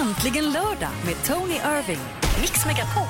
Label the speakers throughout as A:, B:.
A: Äntligen lördag med Tony Irving. Mix Megapol.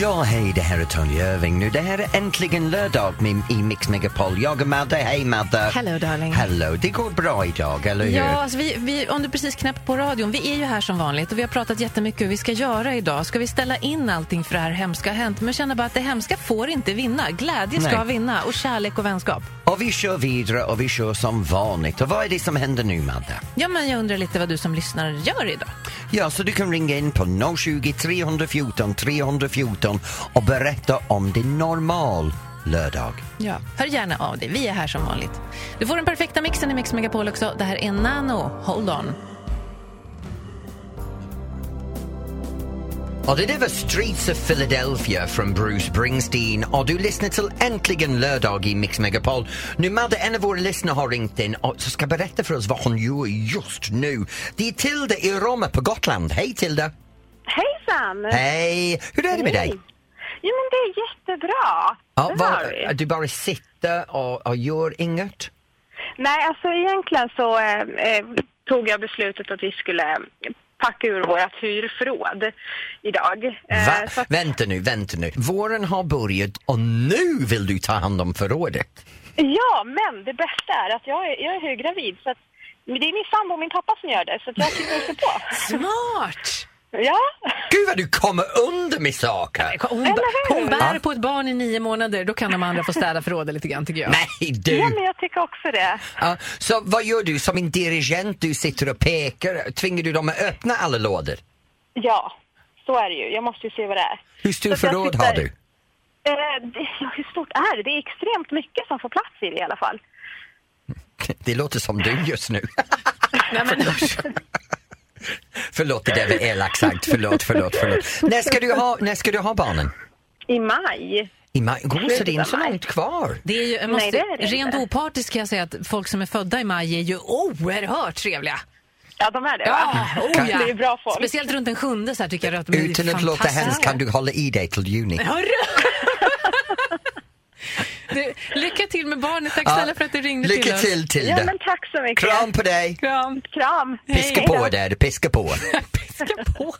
B: Ja, hej, det här är Tony Irving nu. Det här är äntligen lördag med, i Mix Megapol. Jag och Madde, hej Madde.
C: Hello darling.
B: Hello, det går bra idag, eller hur?
C: Ja, alltså vi, vi, om du precis knäppt på radion, vi är ju här som vanligt och vi har pratat jättemycket hur vi ska göra idag. Ska vi ställa in allting för det här hemska har hänt? Men jag känner bara att det hemska får inte vinna. Glädje ska
B: Nej.
C: vinna och kärlek och vänskap.
B: Och vi kör vidare och vi kör som vanligt. Och vad är det som händer nu, Madde?
C: Ja, men jag undrar lite vad du som lyssnar gör idag.
B: Ja, så du kan ringa in på 020 314 314 och berätta om din normal lördag.
C: Ja. Hör gärna av dig, vi är här som vanligt. Du får den perfekta mixen i Mix Megapol också. Det här är Nano, Hold On.
B: Och det där var Streets of Philadelphia från Bruce Springsteen och du lyssnar till Äntligen lördag i Mix Megapol. Nu Madde, en av våra lyssnare har ringt in och ska berätta för oss vad hon gör just nu. Det är Tilda i Roma på Gotland. Hej Tilda!
D: Hejsan!
B: Hej! Hur är det med dig?
D: Jo men det är jättebra.
B: Ja,
D: det har vi.
B: du bara sitter och, och gör inget?
D: Nej, alltså egentligen så eh, eh, tog jag beslutet att vi skulle packa ur vårt hyrförråd idag. Eh,
B: Va?
D: så att,
B: Vänta nu, vänta nu. Våren har börjat och nu vill du ta hand om förrådet?
D: ja, men det bästa är att jag är, jag är höggravid så att det är min sambo och min pappa som gör det så att jag tycker se på.
C: Smart!
D: Ja,
B: Gud vad du kommer under med saker!
C: Hon, hon bär på ett barn i nio månader, då kan de andra få städa förrådet lite grann tycker jag.
B: Nej du!
D: ja men jag tycker också det.
B: Ja, så vad gör du som en dirigent? Du sitter och pekar. Tvingar du dem att öppna alla lådor?
D: Ja, så är det ju. Jag måste ju se vad det är.
B: Hur stor
D: Så att jag
B: förråd
D: sitter-
B: har du?
D: Eh, det, ja, hur stort är det? Det är extremt mycket som får plats i det i alla fall.
B: Det låter som du just nu.
C: Nej, men,
B: förlåt, det där var elakt sagt. Förlåt, förlåt, förlåt. När ska du ha, när ska du ha barnen?
D: I maj.
B: I maj? God, så det är inte så långt kvar.
C: det är ju, jag måste,
D: Nej, det är det
C: rent
D: inte.
C: opartiskt kan jag säga att folk som är födda i maj är ju oerhört trevliga.
D: Ja, de är det
C: Ja,
D: va?
C: oh ja.
D: Det är bra folk.
C: Speciellt runt den sjunde så här tycker jag att de är
B: Utan att låta hemskt kan du hålla i dig till juni.
C: Hörru! Du, lycka till med barnet. Tack snälla för att du ringde till
B: Lycka
C: oss.
B: till Tilda.
D: Ja, men tack så mycket.
B: Kram på dig.
C: Kram.
D: Kram.
B: Piska
D: Hej
B: på där, piska på.
C: Piska på.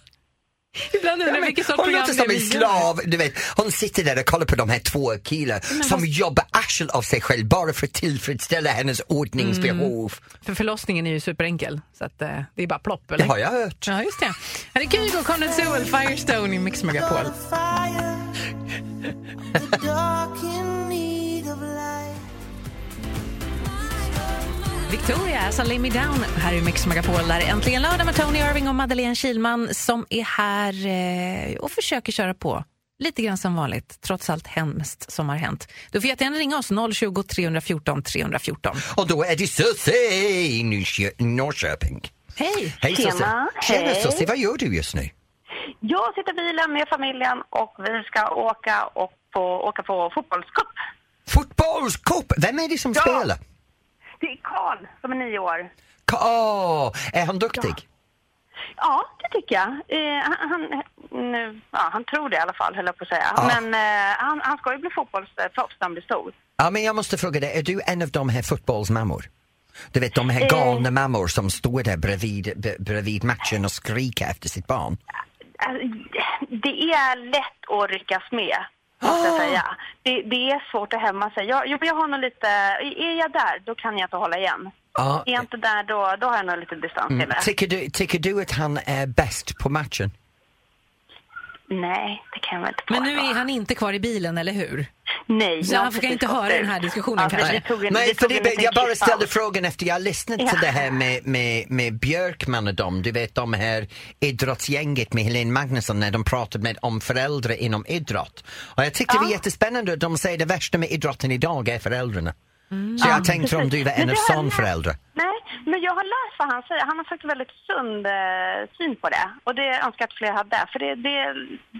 C: Ibland undrar jag vilket sorts
B: hon låter
C: det
B: som
C: är
B: en slav, du vet. Hon sitter där och kollar på de här två killarna som jobbar arsel av sig själv bara för att tillfredsställa hennes ordningsbehov.
C: För förlossningen är ju superenkel, så att, eh, det är bara plopp.
B: Det
C: Eller?
B: har jag hört.
C: Ja, just det. Här är Kygo, Conrad Sewell, Firestone i Mix Megapol. Victoria, alltså Lay Me Down här i Mix Megapol. Där är äntligen lördag med Tony Irving och Madeleine Kilman som är här eh, och försöker köra på. Lite grann som vanligt, trots allt hemskt som har hänt. Du får jättegärna ringa oss, 020 314 314.
B: Och då är det Susie i Nyskö- Norrköping.
C: Hej!
B: Hej
D: Tjena.
B: Susie. Tjena
D: Hej.
B: Susie, vad gör du just nu?
D: Jag sitter i bilen med familjen och vi ska åka, och på, åka på fotbollscup.
B: Fotbollscup! Vem är det som
D: Ja.
B: spelar?
D: Det är Karl som är nio år.
B: Åh, är han duktig?
D: Ja, det tycker jag. Eh, han, han, nu, ja, han tror det i alla fall, höll jag på att säga.
B: Ja.
D: Men eh, han, han ska ju bli fotbollsproffs när han blir stor.
B: Ja, men jag måste fråga dig, är du en av de här fotbollsmammor? Du vet de här
D: Eh.
B: galna mammor som står där bredvid, bredvid matchen och skriker efter sitt barn.
D: Alltså, det är lätt att ryckas med, måste jag säga. Det, det är svårt att hämma sig. Jag, jag, jag har nog lite, är jag där, då kan jag inte hålla igen.
B: Ja.
D: Är jag inte där, då, då har jag nog lite distans till det.
B: Tycker du, tycker du att han är bäst på matchen?
D: Nej, det kan jag väl inte
C: Men nu
D: påstå.
C: är han inte kvar i bilen, eller hur?
D: Nej,
C: Så
D: jag har
C: han får
D: precis
C: inte höra den här diskussionen
D: ja,
C: kanske?
D: Det tog en,
B: Nej,
D: det
B: för det, jag bara ställde frågan efter jag lyssnat
D: Ja.
B: till det här med, med, med Björkman och dem. Du vet de här idrottsgänget med Helene Magnusson när de pratade med om föräldrar inom idrott. Och jag tyckte det var
D: Ja.
B: jättespännande. De säger det värsta med idrotten idag är föräldrarna. Så jag tänkte om du var en av
D: har
B: sån förälder.
D: Nej, men jag har läst vad han säger. Han har faktiskt väldigt sund eh, syn på det. Och det önskar jag att fler hade. För det, det,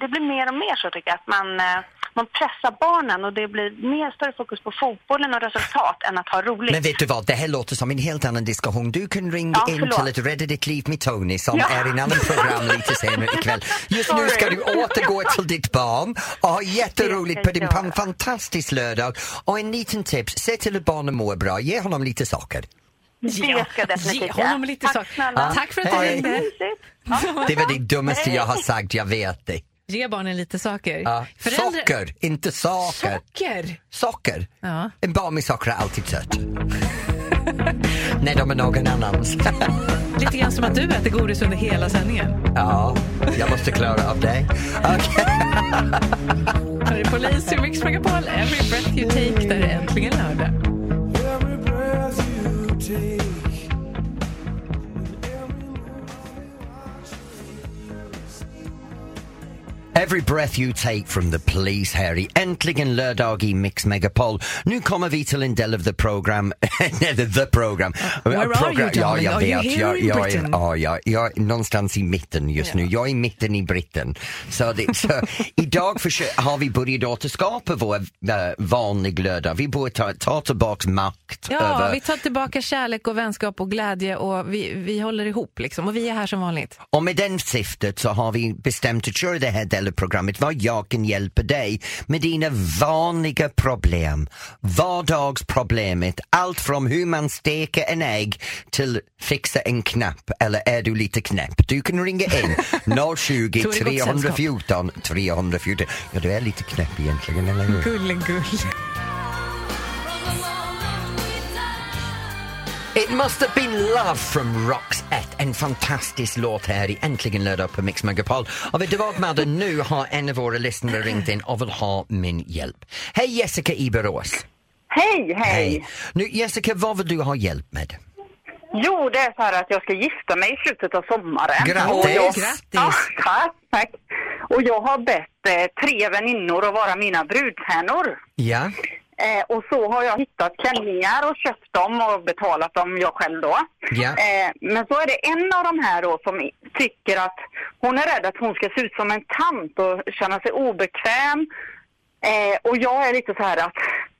D: det blir mer och mer så tycker jag. Att man, eh, man pressar barnen och det blir mer större fokus på fotbollen och resultat än att ha roligt.
B: Men vet du vad, det här låter som en helt annan diskussion. Du kan ringa
D: Ja,
B: in till ett Rädda ditt liv med Tony som
D: Ja.
B: är i en annan program lite senare ikväll. Just nu ska du återgå till ditt barn och ha jätteroligt på din
D: göra.
B: fantastisk lördag. Och en liten tips, se till att barnen mår bra, ge honom lite socker.
D: Det ska definitivt
C: Ge honom lite
D: Tack
C: sak.
D: snälla.
C: Tack för att du ringde.
B: Det var det dummaste jag har sagt, jag vet det.
C: Ge barnen lite saker.
B: Ja.
C: Föräldrar-
B: Socker, inte saker.
C: Socker!
B: Socker.
C: Ja.
B: En barn med socker är alltid sött. När de är någon annans.
C: Lite grann som att du äter godis under hela sändningen.
B: ja, jag måste klara av det. Okej.
C: Här är Polis i Mix Megapol. Every breath you take. Där är äntligen lördag.
E: Every breath you take.
B: Every breath you take from the police, Harry. Äntligen lördag i Mix Megapol. Nu kommer vi till en del av the program. The, program.
C: Where are
B: program.
C: you,
B: ja, jag
C: Are you
B: vet.
C: here
B: jag,
C: in
B: jag, är,
C: Britain?
B: ja, jag, jag är någonstans i mitten just nu. Jag är mitten i Britten. Så, det, så idag försöker, har vi börjat återskapa vår uh, vanlig lördag. Vi börjar ta, ta tillbaka makt
C: Ja,
B: över
C: vi tar tillbaka kärlek och vänskap och glädje och vi, vi håller ihop liksom. Och vi är här som vanligt.
B: Och med den syftet så har vi bestämt att köra det här av programmet vad jag kan hjälpa dig med dina vanliga problem. Vardagsproblemet, allt från hur man steker en ägg till fixa en knapp eller är du lite knäpp? Du kan ringa in 020
C: Då är det gott
B: 314 314. Ja, du är lite knäpp egentligen, eller hur?
C: Gullegull.
B: It must have been love from Roxette. En fantastisk låt här i Äntligen lördag på Mix Megapol. Och vet du vad Madde, nu har en av våra lyssnare ringt in och vill ha min hjälp. Hej Jessica i Borås.
F: Hej, hej,
B: Nu Jessica, vad vill du ha hjälp med?
F: Jo, det är så här att jag ska gifta mig i slutet av sommaren.
B: Grattis!
F: Och jag,
C: Grattis!
F: Ja, tack, tack. Och jag har bett eh, tre väninnor att vara mina brudtärnor.
B: Ja?
F: Eh, och så har jag hittat klänningar och köpt dem och betalat dem jag själv då.
B: Ja.
F: Eh, men så är det en av de här då som tycker att hon är rädd att hon ska se ut som en tant och känna sig obekväm. Eh, och jag är lite så här att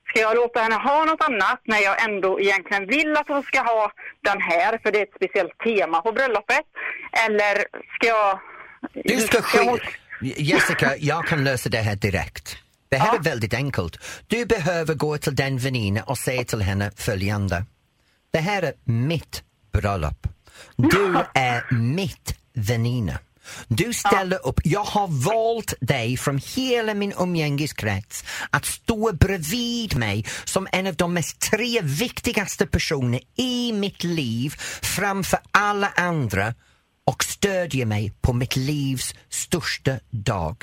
F: ska jag låta henne ha något annat när jag ändå egentligen vill att hon ska ha den här för det är ett speciellt tema på bröllopet? Eller ska jag...
B: Du ska
F: hon-
B: skicka... Jessica, jag kan lösa det här direkt. Det här
F: Ja.
B: är väldigt enkelt. Du behöver gå till den väninna och säga till henne följande. Det här är mitt bröllop. Du är mitt väninna. Du ställer upp. Jag har valt dig från hela min umgängeskrets att stå bredvid mig som en av de mest tre viktigaste personer i mitt liv framför alla andra och stödja mig på mitt livs största dag.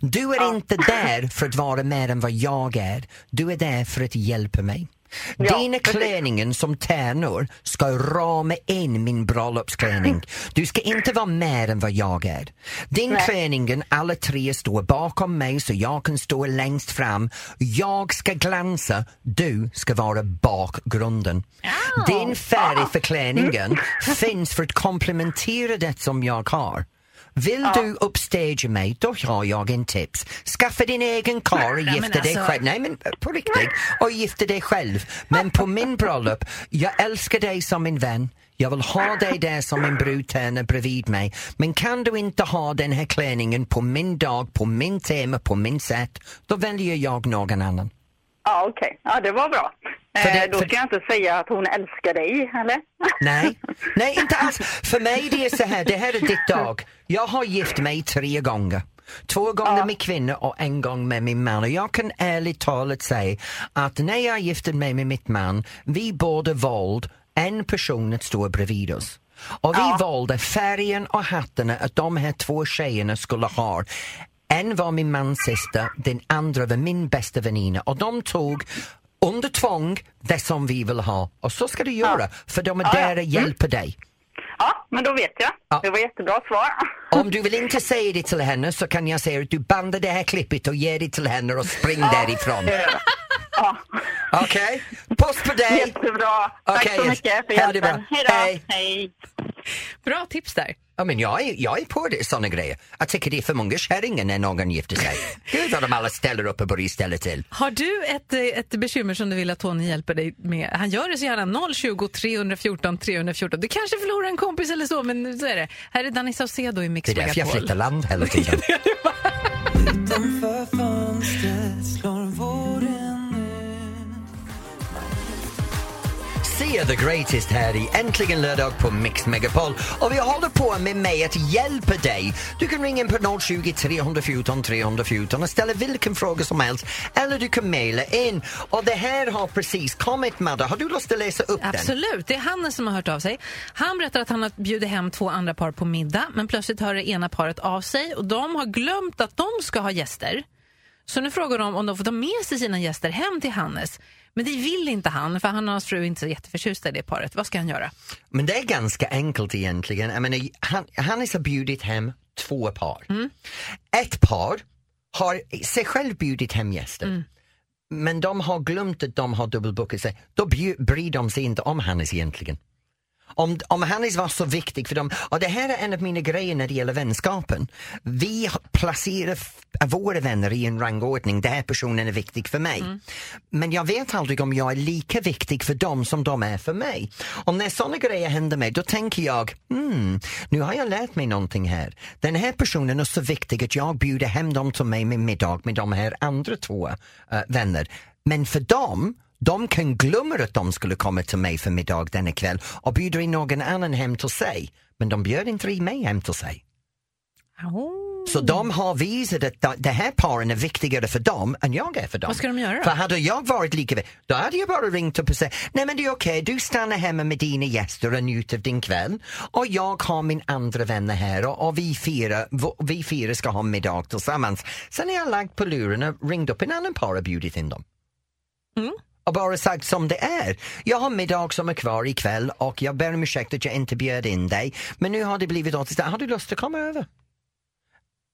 B: Du är inte där för att vara mer än vad jag är. Du är där för att hjälpa mig.
F: Ja,
B: Dina
F: precis.
B: klänningen som tärnor ska rama in min bröllopsklänning. Du ska inte vara mer än vad jag är. Din
F: Nej.
B: klänningen, alla tre står bakom mig så jag kan stå längst fram. Jag ska glänsa, du ska vara bakgrunden. Din färg för klänningen finns för att komplementera det som jag har. Vill du uppstagea mig, då har jag en tips. Skaffa din egen karl och gifta dig
C: alltså-
B: själv. Nej men på riktigt. Och gifta dig själv. Men på min bröllop, jag älskar dig som min vän. Jag vill ha dig där som en brudtärna bredvid mig. Men kan du inte ha den här klänningen på min dag, på min tema, på min sätt, då väljer jag någon annan.
F: Ja, okej. Ja, det var bra.
B: För det-
F: eh, då
B: för-
F: ska jag inte säga att hon älskar dig, eller?
B: Nej, nej inte alls. För mig det är så här, det här är ditt dag. Jag har gift mig tre gånger. Två gånger med kvinnor och en gång med min man. Och jag kan ärligt talat säga att när jag gifte mig med mitt man, vi båda valde en person att stå bredvid oss. Och vi valde färgen och hattarna att de här två tjejerna skulle ha. En var min mans syster, den andra var min bästa väninna och de tog under tvång det som vi vill ha. Och så ska du göra, för de är
F: Ja, ja.
B: där att hjälpa dig.
F: Ja, men då vet jag.
B: Ja.
F: Det var jättebra svar.
B: Om du vill inte säga det till henne så kan jag säga att du bandar det här klippet och ger det till henne och spring därifrån.
F: Ja,
B: Okej? Puss på dig!
F: jättebra. Tack
B: Okej,
F: så
B: yes.
F: mycket för hjälpen. Hej då.
B: Hej.
F: Hej.
C: Bra tips där.
B: Ja, men jag, är, jag är på det, såna grejer. Jag tycker det är för många kärringar när någon gifter sig. Gud vad de alla ställer upp och börjar ställa till.
C: Har du ett, eh, ett bekymmer som du vill att Tony hjälper dig med? Han gör det så gärna 020 314 314. Du kanske förlorar en kompis eller så, men så är det. Här är Danny Saucedo i Mix
B: Det är därför jag flyttar land hela tiden.
E: Utanför fönstret
B: We are the greatest här i Äntligen lördag på Mix Megapol och vi håller på med mig att hjälpa dig. Du kan ringa in på 020 314 314 och ställa vilken fråga som helst eller du kan mejla in. Och det här har precis kommit Madde, har du lust att läsa upp den?
C: Absolut, det är Hannes som har hört av sig. Han berättar att han har bjudit hem två andra par på middag men plötsligt hör det ena paret av sig och de har glömt att de ska ha gäster. Så nu frågar de om de får ta med sig sina gäster hem till Hannes. Men det vill inte han, för han och hans fru är inte så jätteförtjusta i det paret. Vad ska han göra?
B: Men det är ganska enkelt egentligen. Jag menar, han, Hannes har bjudit hem två par. Ett par har sig själv bjudit hem gäster. Men de har glömt att de har dubbelbokat sig. Då bryr de sig inte om Hannes egentligen. Om, om Hannes var så viktig för dem, och det här är en av mina grejer när det gäller vänskapen. Vi placerar våra vänner i en rangordning, den här personen är viktig för mig. Men jag vet aldrig om jag är lika viktig för dem som de är för mig. Och när sådana grejer händer mig, då tänker jag, hmm, nu har jag lärt mig någonting här. Den här personen är så viktig att jag bjuder hem dem till mig med middag med de här andra två eh, vänner. Men för dem de kan glömma att de skulle komma till mig för middag denna kväll och bjuder in någon annan hem till sig. Men de bjöd inte in mig hem till sig. Så de har visat att de- det här paren är viktigare för dem än jag är för dem.
C: Vad ska de göra då?
B: För hade jag varit lika då hade jag bara ringt upp och sagt nej men det är okej, du stannar hemma med dina gäster och njuter av din kväll och jag har min andra vänner här och, och vi, fyra, vi fyra ska ha middag tillsammans. Sen har jag lagt på luren och ringt upp en annan par och bjudit in dem och bara sagt som det är. Jag har middag som är kvar ikväll och jag ber om ursäkt att jag inte bjöd in dig men nu har det blivit åt Har du lust att komma över?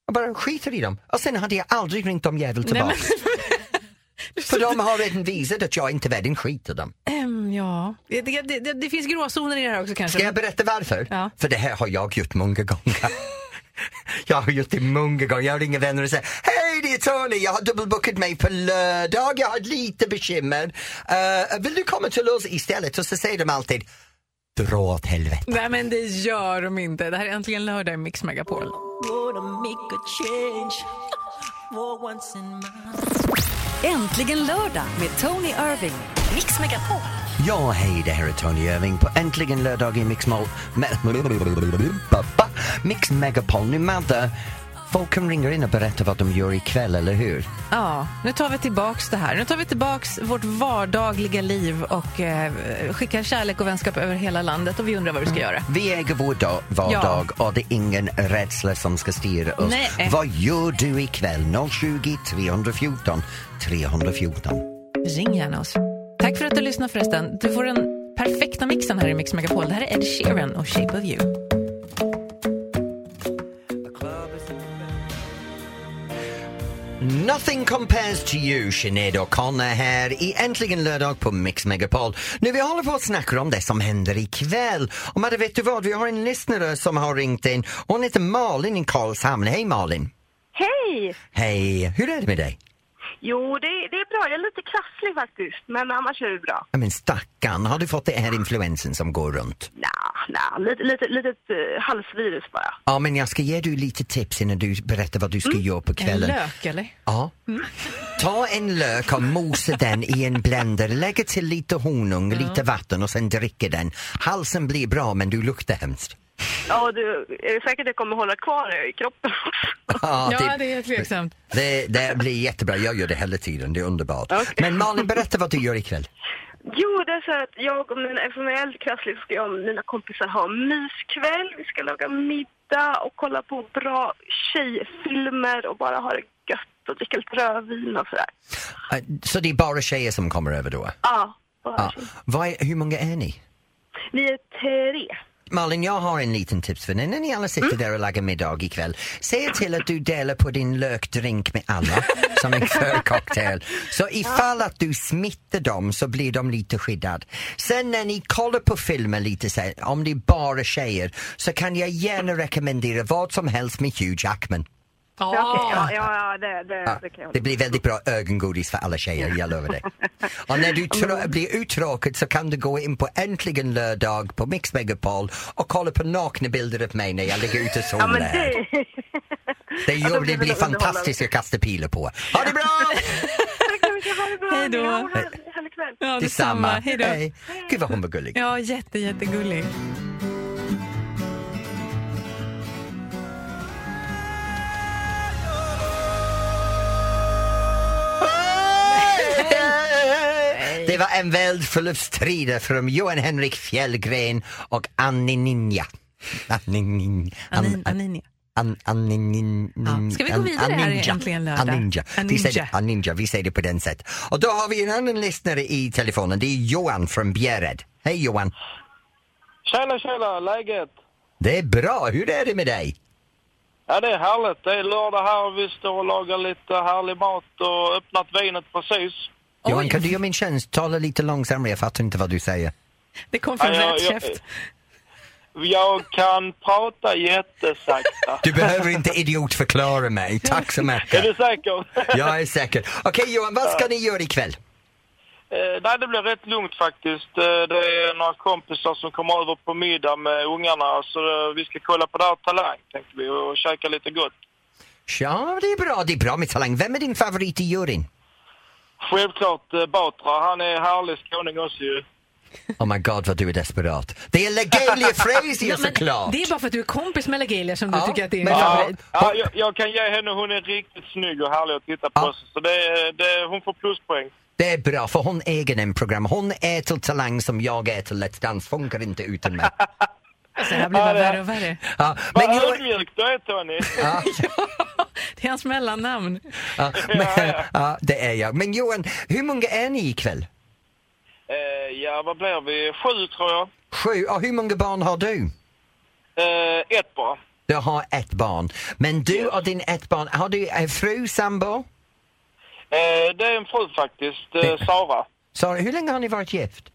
B: Jag bara skiter i dem. Och sen hade jag aldrig ringt dem jävel tillbaka. För de har redan visat att jag inte är värd en skit av dem.
C: Ehm, ja, det, det, det, det finns gråzoner i det här också kanske.
B: Ska jag berätta varför?
C: Ja.
B: För det här har jag gjort många gånger. Jag har gjort det många gånger. Jag ringer vänner och säger Hej det är Tony, jag har dubbelbokat mig på lördag, jag har lite bekymmer. Eh, vill du komma till oss istället? Och så säger de alltid Dra åt helvete.
C: Nej men det gör de inte. Det här är äntligen lördag i Mix Megapol.
A: Äntligen lördag med Tony Irving. Mix Megapol.
B: Ja, hej, det här är Tony Irving på Äntligen lördag i Mix, Mol- Mix Megapol. Nu Madde, folk kan ringa in och berätta vad de gör ikväll, eller hur?
C: Ja, nu tar vi tillbaks det här. Nu tar vi tillbaks vårt vardagliga liv och eh, skickar kärlek och vänskap över hela landet och vi undrar vad vi ska göra.
B: Vi äger vår dag, vardag och det är ingen rädsla som ska styra oss.
C: Nej.
B: Vad gör du ikväll? 020 314 314.
C: Ring gärna oss. Tack för att du lyssnade förresten. Du får den perfekta mixen här i Mix Megapol. Det här är Ed Sheeran och Shape of You.
B: Nothing compares to you, Sinead O'Connor här i Äntligen lördag på Mix Megapol. Nu vi håller på att snacka om det som händer ikväll. Och Madde, vet du vad? Vi har en lyssnare som har ringt in. Hon heter Malin i Karlshamn. Hej Malin!
F: Hej!
B: Hej! Hur är det med dig?
F: Jo, det, det är bra. Jag är lite krasslig faktiskt, men annars är det bra.
B: Ja, Men stackarn, har du fått det här influensen som går runt?
F: Nja, nja, lite, lite, litet uh, halsvirus bara.
B: Ja, men jag ska ge dig lite tips innan du berättar vad du ska göra på
C: En
B: kvällen.
C: lök, eller?
B: Ja. Ta en lök och mosa den i en blender, lägg till lite honung, lite vatten och sen dricker den. Halsen blir bra men du luktar hemskt.
F: Ja, du, är det säkert att det kommer hålla kvar i kroppen också?
B: Ja,
C: Ja, det är tveksamt.
B: det, det blir jättebra, jag gör det hela tiden, det är underbart.
F: Okej.
B: Men Malin, berätta vad du gör ikväll.
F: Jo, det är så att jag och jag är lite krasslig så ska jag och mina kompisar ha myskväll. Vi ska laga middag och kolla på bra tjejfilmer och bara ha det gött och dricka lite rödvin och sådär.
B: Eh, Så det är bara tjejer som kommer över då?
F: Ja, bara
B: Ja.
F: tjejer.
B: Vad är, hur många är ni?
F: Vi är tre.
B: Malin, jag har en liten tips för dig. När ni alla sitter där och lagar middag ikväll, se till att du delar på din lökdrink med alla som en förcocktail. Så ifall att du smittar dem så blir de lite skyddad. Sen när ni kollar på filmer lite sen, om det är bara tjejer, så kan jag gärna rekommendera vad som helst med Hugh Jackman.
F: Ja, ja, ja, ja det, det,
B: Ja,
F: det kan jag
B: det blir väldigt bra ögongodis för alla tjejer, jag lovar det. Och när du trå- blir uttråkad så kan du gå in på Äntligen lördag på Mix Megapol och kolla på nakna bilder av mig när jag ligger ute och
F: Ja,
B: solar.
F: det...
B: Det,
F: Ja,
B: gör, det
F: blir
B: blir
F: det underhållande.
B: fantastiskt att kasta pilar på. Ha det bra!
F: Det.
C: Hej då. Ja,
B: Detsamma.
C: Hej då.
B: Hej. Gud vad hon var gullig.
C: Ja, jätte, jättegullig.
B: Det var en välförluststrida från Johan Henrik Fjällgren och Annie Ninja. Annie Ninja. An, an,
C: Ja, ska vi gå vidare här i Äntligen lördag?
B: Aninja. Vi
C: Aninja.
B: aninja, vi säger det på den sätt. Och då har vi en annan lyssnare i telefonen. Det är Johan från Bjärred. Hej Johan.
G: Tjena, tjena, läget?
B: Det är bra. Hur är det med dig?
G: Ja, det är härligt. Det är lördag här och vi står och lagar lite härlig mat och öppnat vinet precis.
B: Johan, kan du göra min tjänst? Tala lite långsammare. Jag fattar inte vad du säger.
C: Det kom från
G: Ja,
C: rätt
G: jag-
C: käft.
G: Jag kan prata jättesakta.
B: Du behöver inte idiotförklara mig. Tack så
G: Är
B: mycket.
G: du säker?
B: Jag är säker. Okej Johan, vad ska ni göra ikväll?
G: Eh, nej, det blir rätt lugnt faktiskt. Eh, Det är några kompisar som kommer över på middag med ungarna så eh, vi ska kolla på det här Talang tänkte vi och käka lite gott.
B: Ja, det är bra. Det är bra med talang. Vem är din favorit i juryn?
G: Självklart eh, Batra, han är härlig skåning också ju.
B: Oh my god vad du är desperat. Det är Legalia Frazier såklart.
C: det är bara för att du är kompis med Legelia som du
B: Ja,
C: tycker att det är
B: men-
G: Ja,
C: favorit.
G: ja jag, jag kan ge henne, hon är riktigt snygg och härlig att titta på.
B: Ja.
G: Så det, är- det, hon får pluspoäng.
B: Det är bra för hon äger en program. Hon är till Talang som jag är till Let's Dance. Funkar inte utan mig.
C: Alltså, det här blir bara
G: Ja, det-
C: värre och värre.
B: Ja,
G: Vad
B: men Johan,
G: ödmjuk du är Tony.
B: ja,
C: Det är hans mellannamn.
B: ja, men, ja, det är jag. Men Johan, hur många är ni ikväll?
G: Eh, ja, vad blir vi? Sju tror jag.
B: Sju. Och hur många barn har du?
G: Eh, ett bara.
B: Du har ett barn. Men du och din ett barn, har du en fru, sambo?
G: Eh, det är en fru faktiskt, eh, Sara.
B: Så hur länge har ni varit gift?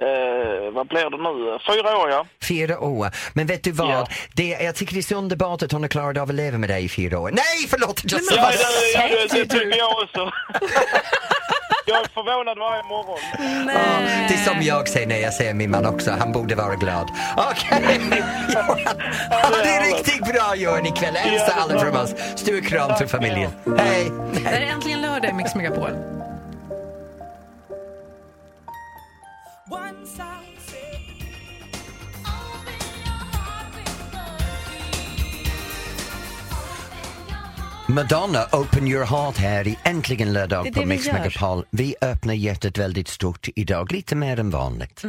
G: Eh, vad blir det nu? Fyra år ja.
B: Fyra år. Men vet du vad?
G: Ja.
B: Det, jag tycker det är så underbart att hon har klarat av att leva med dig i fyra år. Nej, förlåt! Jag sa
G: Ja,
B: bara-
G: det, ja, det, det tycker jag också. jag är förvånad varje morgon.
B: Ja, det är som jag säger när jag ser min man också. Han borde vara glad. Okej, Johan. Ha det riktigt bra Johan ikväll. Hälsa alla från oss. Stor kram till familjen. Hej!
C: Det är äntligen lördag i Mix Megapol.
B: Madonna, Open your heart här i Äntligen lördag
C: Det
B: på
C: det vi
B: Mix
C: gör.
B: Megapol. Vi öppnar hjärtat väldigt stort idag, lite mer än vanligt.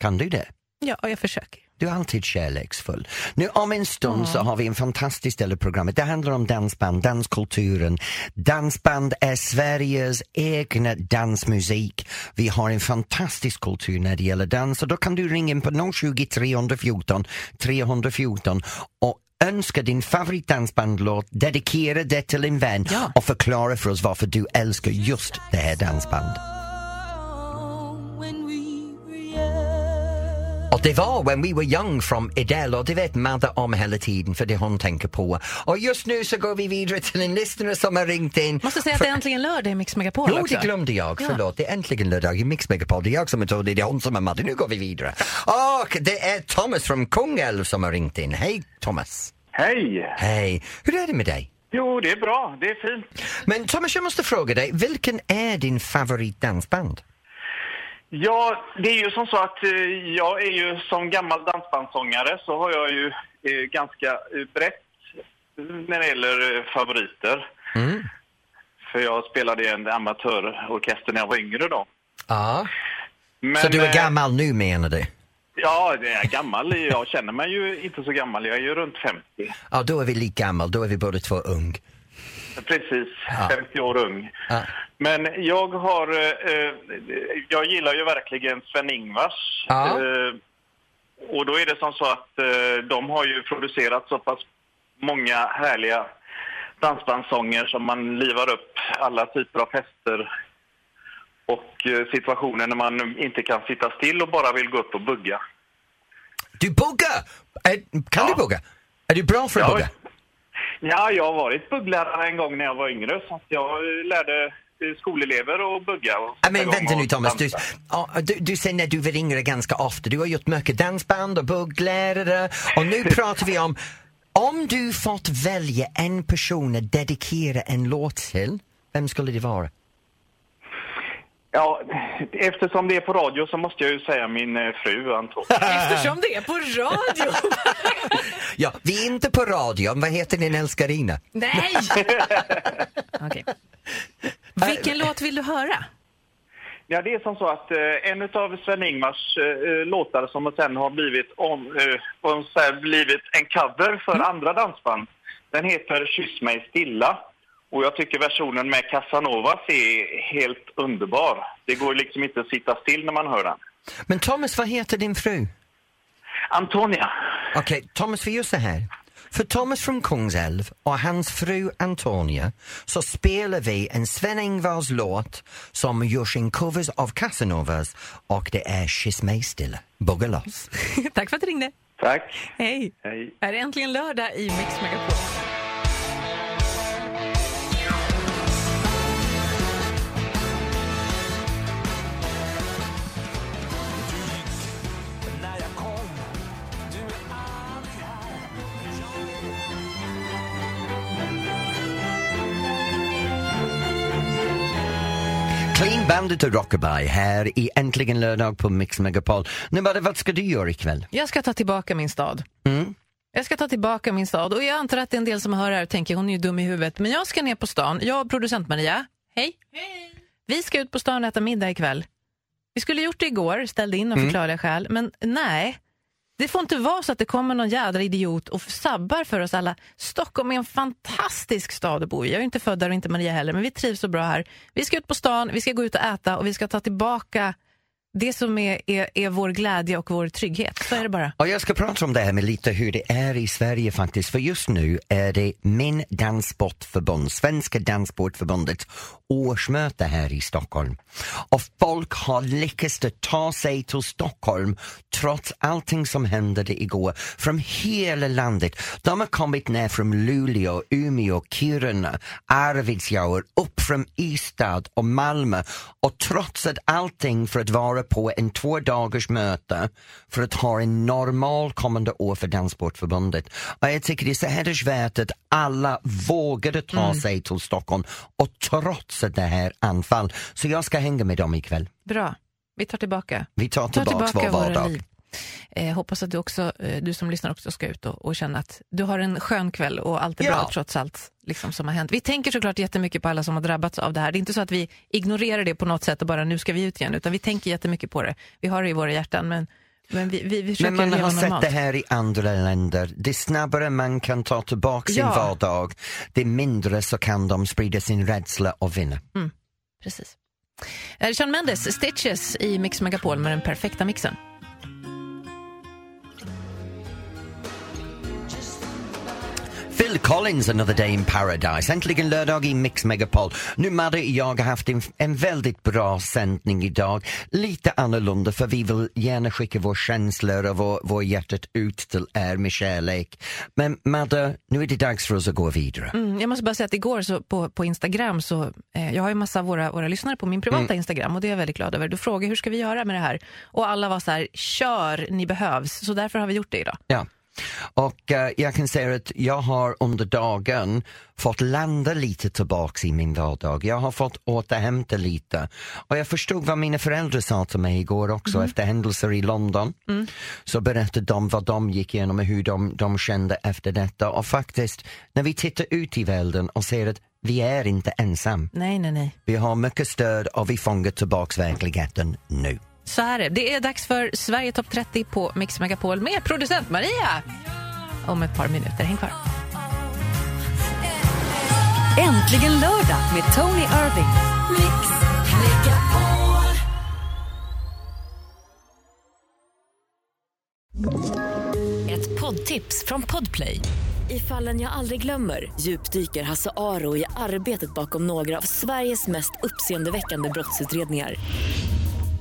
B: Kan du det?
C: Ja, jag försöker.
B: Du är alltid kärleksfull. Nu om en stund så har vi en fantastisk del av programmet. Det handlar om dansband, danskulturen. Dansband är Sveriges egna dansmusik. Vi har en fantastisk kultur när det gäller dans och då kan du ringa in på 020 314 314 och önska din favoritdansbandlåt, dedikera det till en vän
C: Ja.
B: och förklara för oss varför du älskar just det här dansbandet. Och det var When We Were Young från Adele och det vet Madde om hela tiden för det hon tänker på. Och just nu så går vi vidare till en lyssnare som har ringt in.
C: Måste säga att det är äntligen lördag i Mix Megapol
B: Jo,
C: också.
B: det glömde jag.
C: Ja.
B: Förlåt. Det är äntligen lördag i Mix Megapol. Det är jag som är Tony, det är hon som är Madde. Nu går vi vidare. Och det är Thomas från Kungälv som har ringt in. Hej Thomas!
H: Hej!
B: Hej! Hur är det med dig?
H: Jo, det är bra. Det är fint.
B: Men Thomas, jag måste fråga dig, vilken är din favoritdansband?
H: Ja, det är ju som så att eh, jag är ju som gammal dansbandssångare så har jag ju eh, ganska eh, brett när det gäller favoriter.
B: Mm.
H: För jag spelade i en amatörorkester när jag var yngre då.
B: Ja.
H: Men,
B: Så du är gammal nu menar du?
H: Ja, det är gammal. Jag känner mig ju inte så gammal. Jag är ju runt 50.
B: Ja, då är vi lika gammal. Då är vi båda två ung.
H: Precis,
B: Ja.
H: 50 år ung.
B: Ja.
H: Men jag har... Eh, jag gillar ju verkligen Sven-Ingvars.
B: Ja.
H: Eh, och då är det som så att eh, de har ju producerat så pass många härliga dansbandssånger som man livar upp alla typer av fester och eh, situationer när man inte kan sitta still och bara vill gå upp och bugga.
B: Du buggar! Är, kan du
H: Ja.
B: bugga? Är du bra för att
H: Ja,
B: bugga?
H: Ja, jag har varit bugglärare en gång när jag var yngre så jag lärde skolelever att bugga. och
B: Ja, men vänta nu
H: och
B: Thomas, du, du, du säger när du var yngre ganska ofta. Du har gjort mycket dansband och bugglärare och nu pratar vi om om du fått välja en person att dedikera en låt till, vem skulle det vara?
H: Ja, eftersom det är på radio så måste jag ju säga min eh, fru Antonia.
C: Eftersom det är på radio.
A: Ja, vi är inte på radion. Vad heter din älskarina?
C: Nej! Okej. Vilken låt vill du höra?
H: Ja, det är som så att eh, en av Sven-Ingvars eh, låtar som sen har blivit, om, eh, och så här blivit en cover för andra dansband, den heter Kyss mig stilla. Och jag tycker versionen med Casanovas är helt underbar. Det går liksom inte att sitta still när man hör den.
A: Men Thomas, vad heter din fru?
H: Antonia.
A: Okej, Thomas, vi gör så här. För Thomas från Kungsälv och hans fru Antonia så spelar vi en Sven-Ingvars låt som görs en covers av Casanovas och det är Kyss mig stilla, bugga loss.
C: Tack för att du ringde.
H: Tack.
C: Hej.
H: Hej.
C: Är det äntligen lördag i Mix Megapol?
A: Bandit och Rockabye här i Äntligen lördag på Mix Megapol. Nu bara, vad ska du göra ikväll?
C: Jag ska ta tillbaka min stad.
A: Mm?
C: Jag ska ta tillbaka min stad och jag antar att det är en del som hör här och tänker hon är ju dum i huvudet. Men jag ska ner på stan. Jag och producent Maria. Hej. Vi ska ut på stan och äta middag ikväll. Vi skulle gjort det igår, ställde in av förklarliga skäl. Men nej, det får inte vara så att det kommer någon jädra idiot och sabbar för oss alla. Stockholm är en fantastisk stad att bo i. Jag är inte född där och inte Maria heller, men vi trivs så bra här. Vi ska ut på stan, vi ska gå ut och äta och vi ska ta tillbaka det som är, är, är vår glädje och vår trygghet. Så är det bara.
A: Och jag ska prata om det här med lite hur det är i Sverige faktiskt. För just nu är det min danssportförbund, Svenska danssportförbundets årsmöte här i Stockholm. Och folk har lyckats att ta sig till Stockholm trots allting som hände igår från hela landet. De har kommit ner från Luleå, Umeå, Kiruna, Arvidsjaur, upp från Ystad och Malmö och trotsat allting för att vara på en två dagars möte för att ha en normal kommande år för Danssportförbundet. Och jag tycker det är så hedersvärt att alla vågade ta sig till Stockholm och trotsa det här anfall. Så jag ska hänga med dem ikväll.
C: Bra. Vi tar tillbaka.
A: Vi tar
C: tar
A: tillbaka vår
C: våra
A: vardag.
C: liv. Eh, hoppas att du också, eh, du som lyssnar också ska ut och, och känna att du har en skön kväll och allt är
A: Ja.
C: bra trots allt liksom, som har hänt. Vi tänker såklart jättemycket på alla som har drabbats av det här. Det är inte så att vi ignorerar det på något sätt och bara nu ska vi ut igen, utan vi tänker jättemycket på det. Vi har det i våra hjärtan, men, men vi, vi, vi
A: Men man har sett det här i andra länder. Det snabbare man kan ta tillbaka sin
C: Ja.
A: vardag, det mindre så kan de sprida sin rädsla och vinna.
C: Precis. Eh, Shawn Mendes, Stitches i Mix Megapol med den perfekta mixen.
A: Phil Collins, Another Day in Paradise. Äntligen lördag i Mix Megapol. Nu Madde jag har haft en, en väldigt bra sändning idag. Lite annorlunda för vi vill gärna skicka våra känslor och vår, vår hjärtat ut till er med kärlek. Men Madde, nu är det dags för oss att gå vidare.
C: Mm, jag måste bara säga att igår så på, på Instagram så, eh, jag har ju massa av våra, våra lyssnare på min privata Instagram och det är jag väldigt glad över. Du frågade hur ska vi göra med det här? Och alla var så här, kör, ni behövs. Så därför har vi gjort det idag.
A: Ja. Och eh, jag kan säga att jag har under dagen fått landa lite tillbaks i min vardag. Jag har fått återhämta lite. Och jag förstod vad mina föräldrar sa till mig igår också efter händelser i London. Så berättade de vad de gick igenom och hur de, de kände efter detta. Och faktiskt, när vi tittar ut i världen och ser att vi är inte ensam.
C: Nej, nej, nej.
A: Vi har mycket stöd och vi fångar tillbaks verkligheten nu.
C: Så är det. Det är dags för Sverige topp 30 på Mix Megapol med producent Maria. Om ett par minuter. Häng kvar.
I: Äntligen lördag med Tony Irving.
J: Ett poddtips från Podplay. I fallen jag aldrig glömmer djupdyker Hasse Aro i arbetet bakom några av Sveriges mest uppseendeväckande brottsutredningar.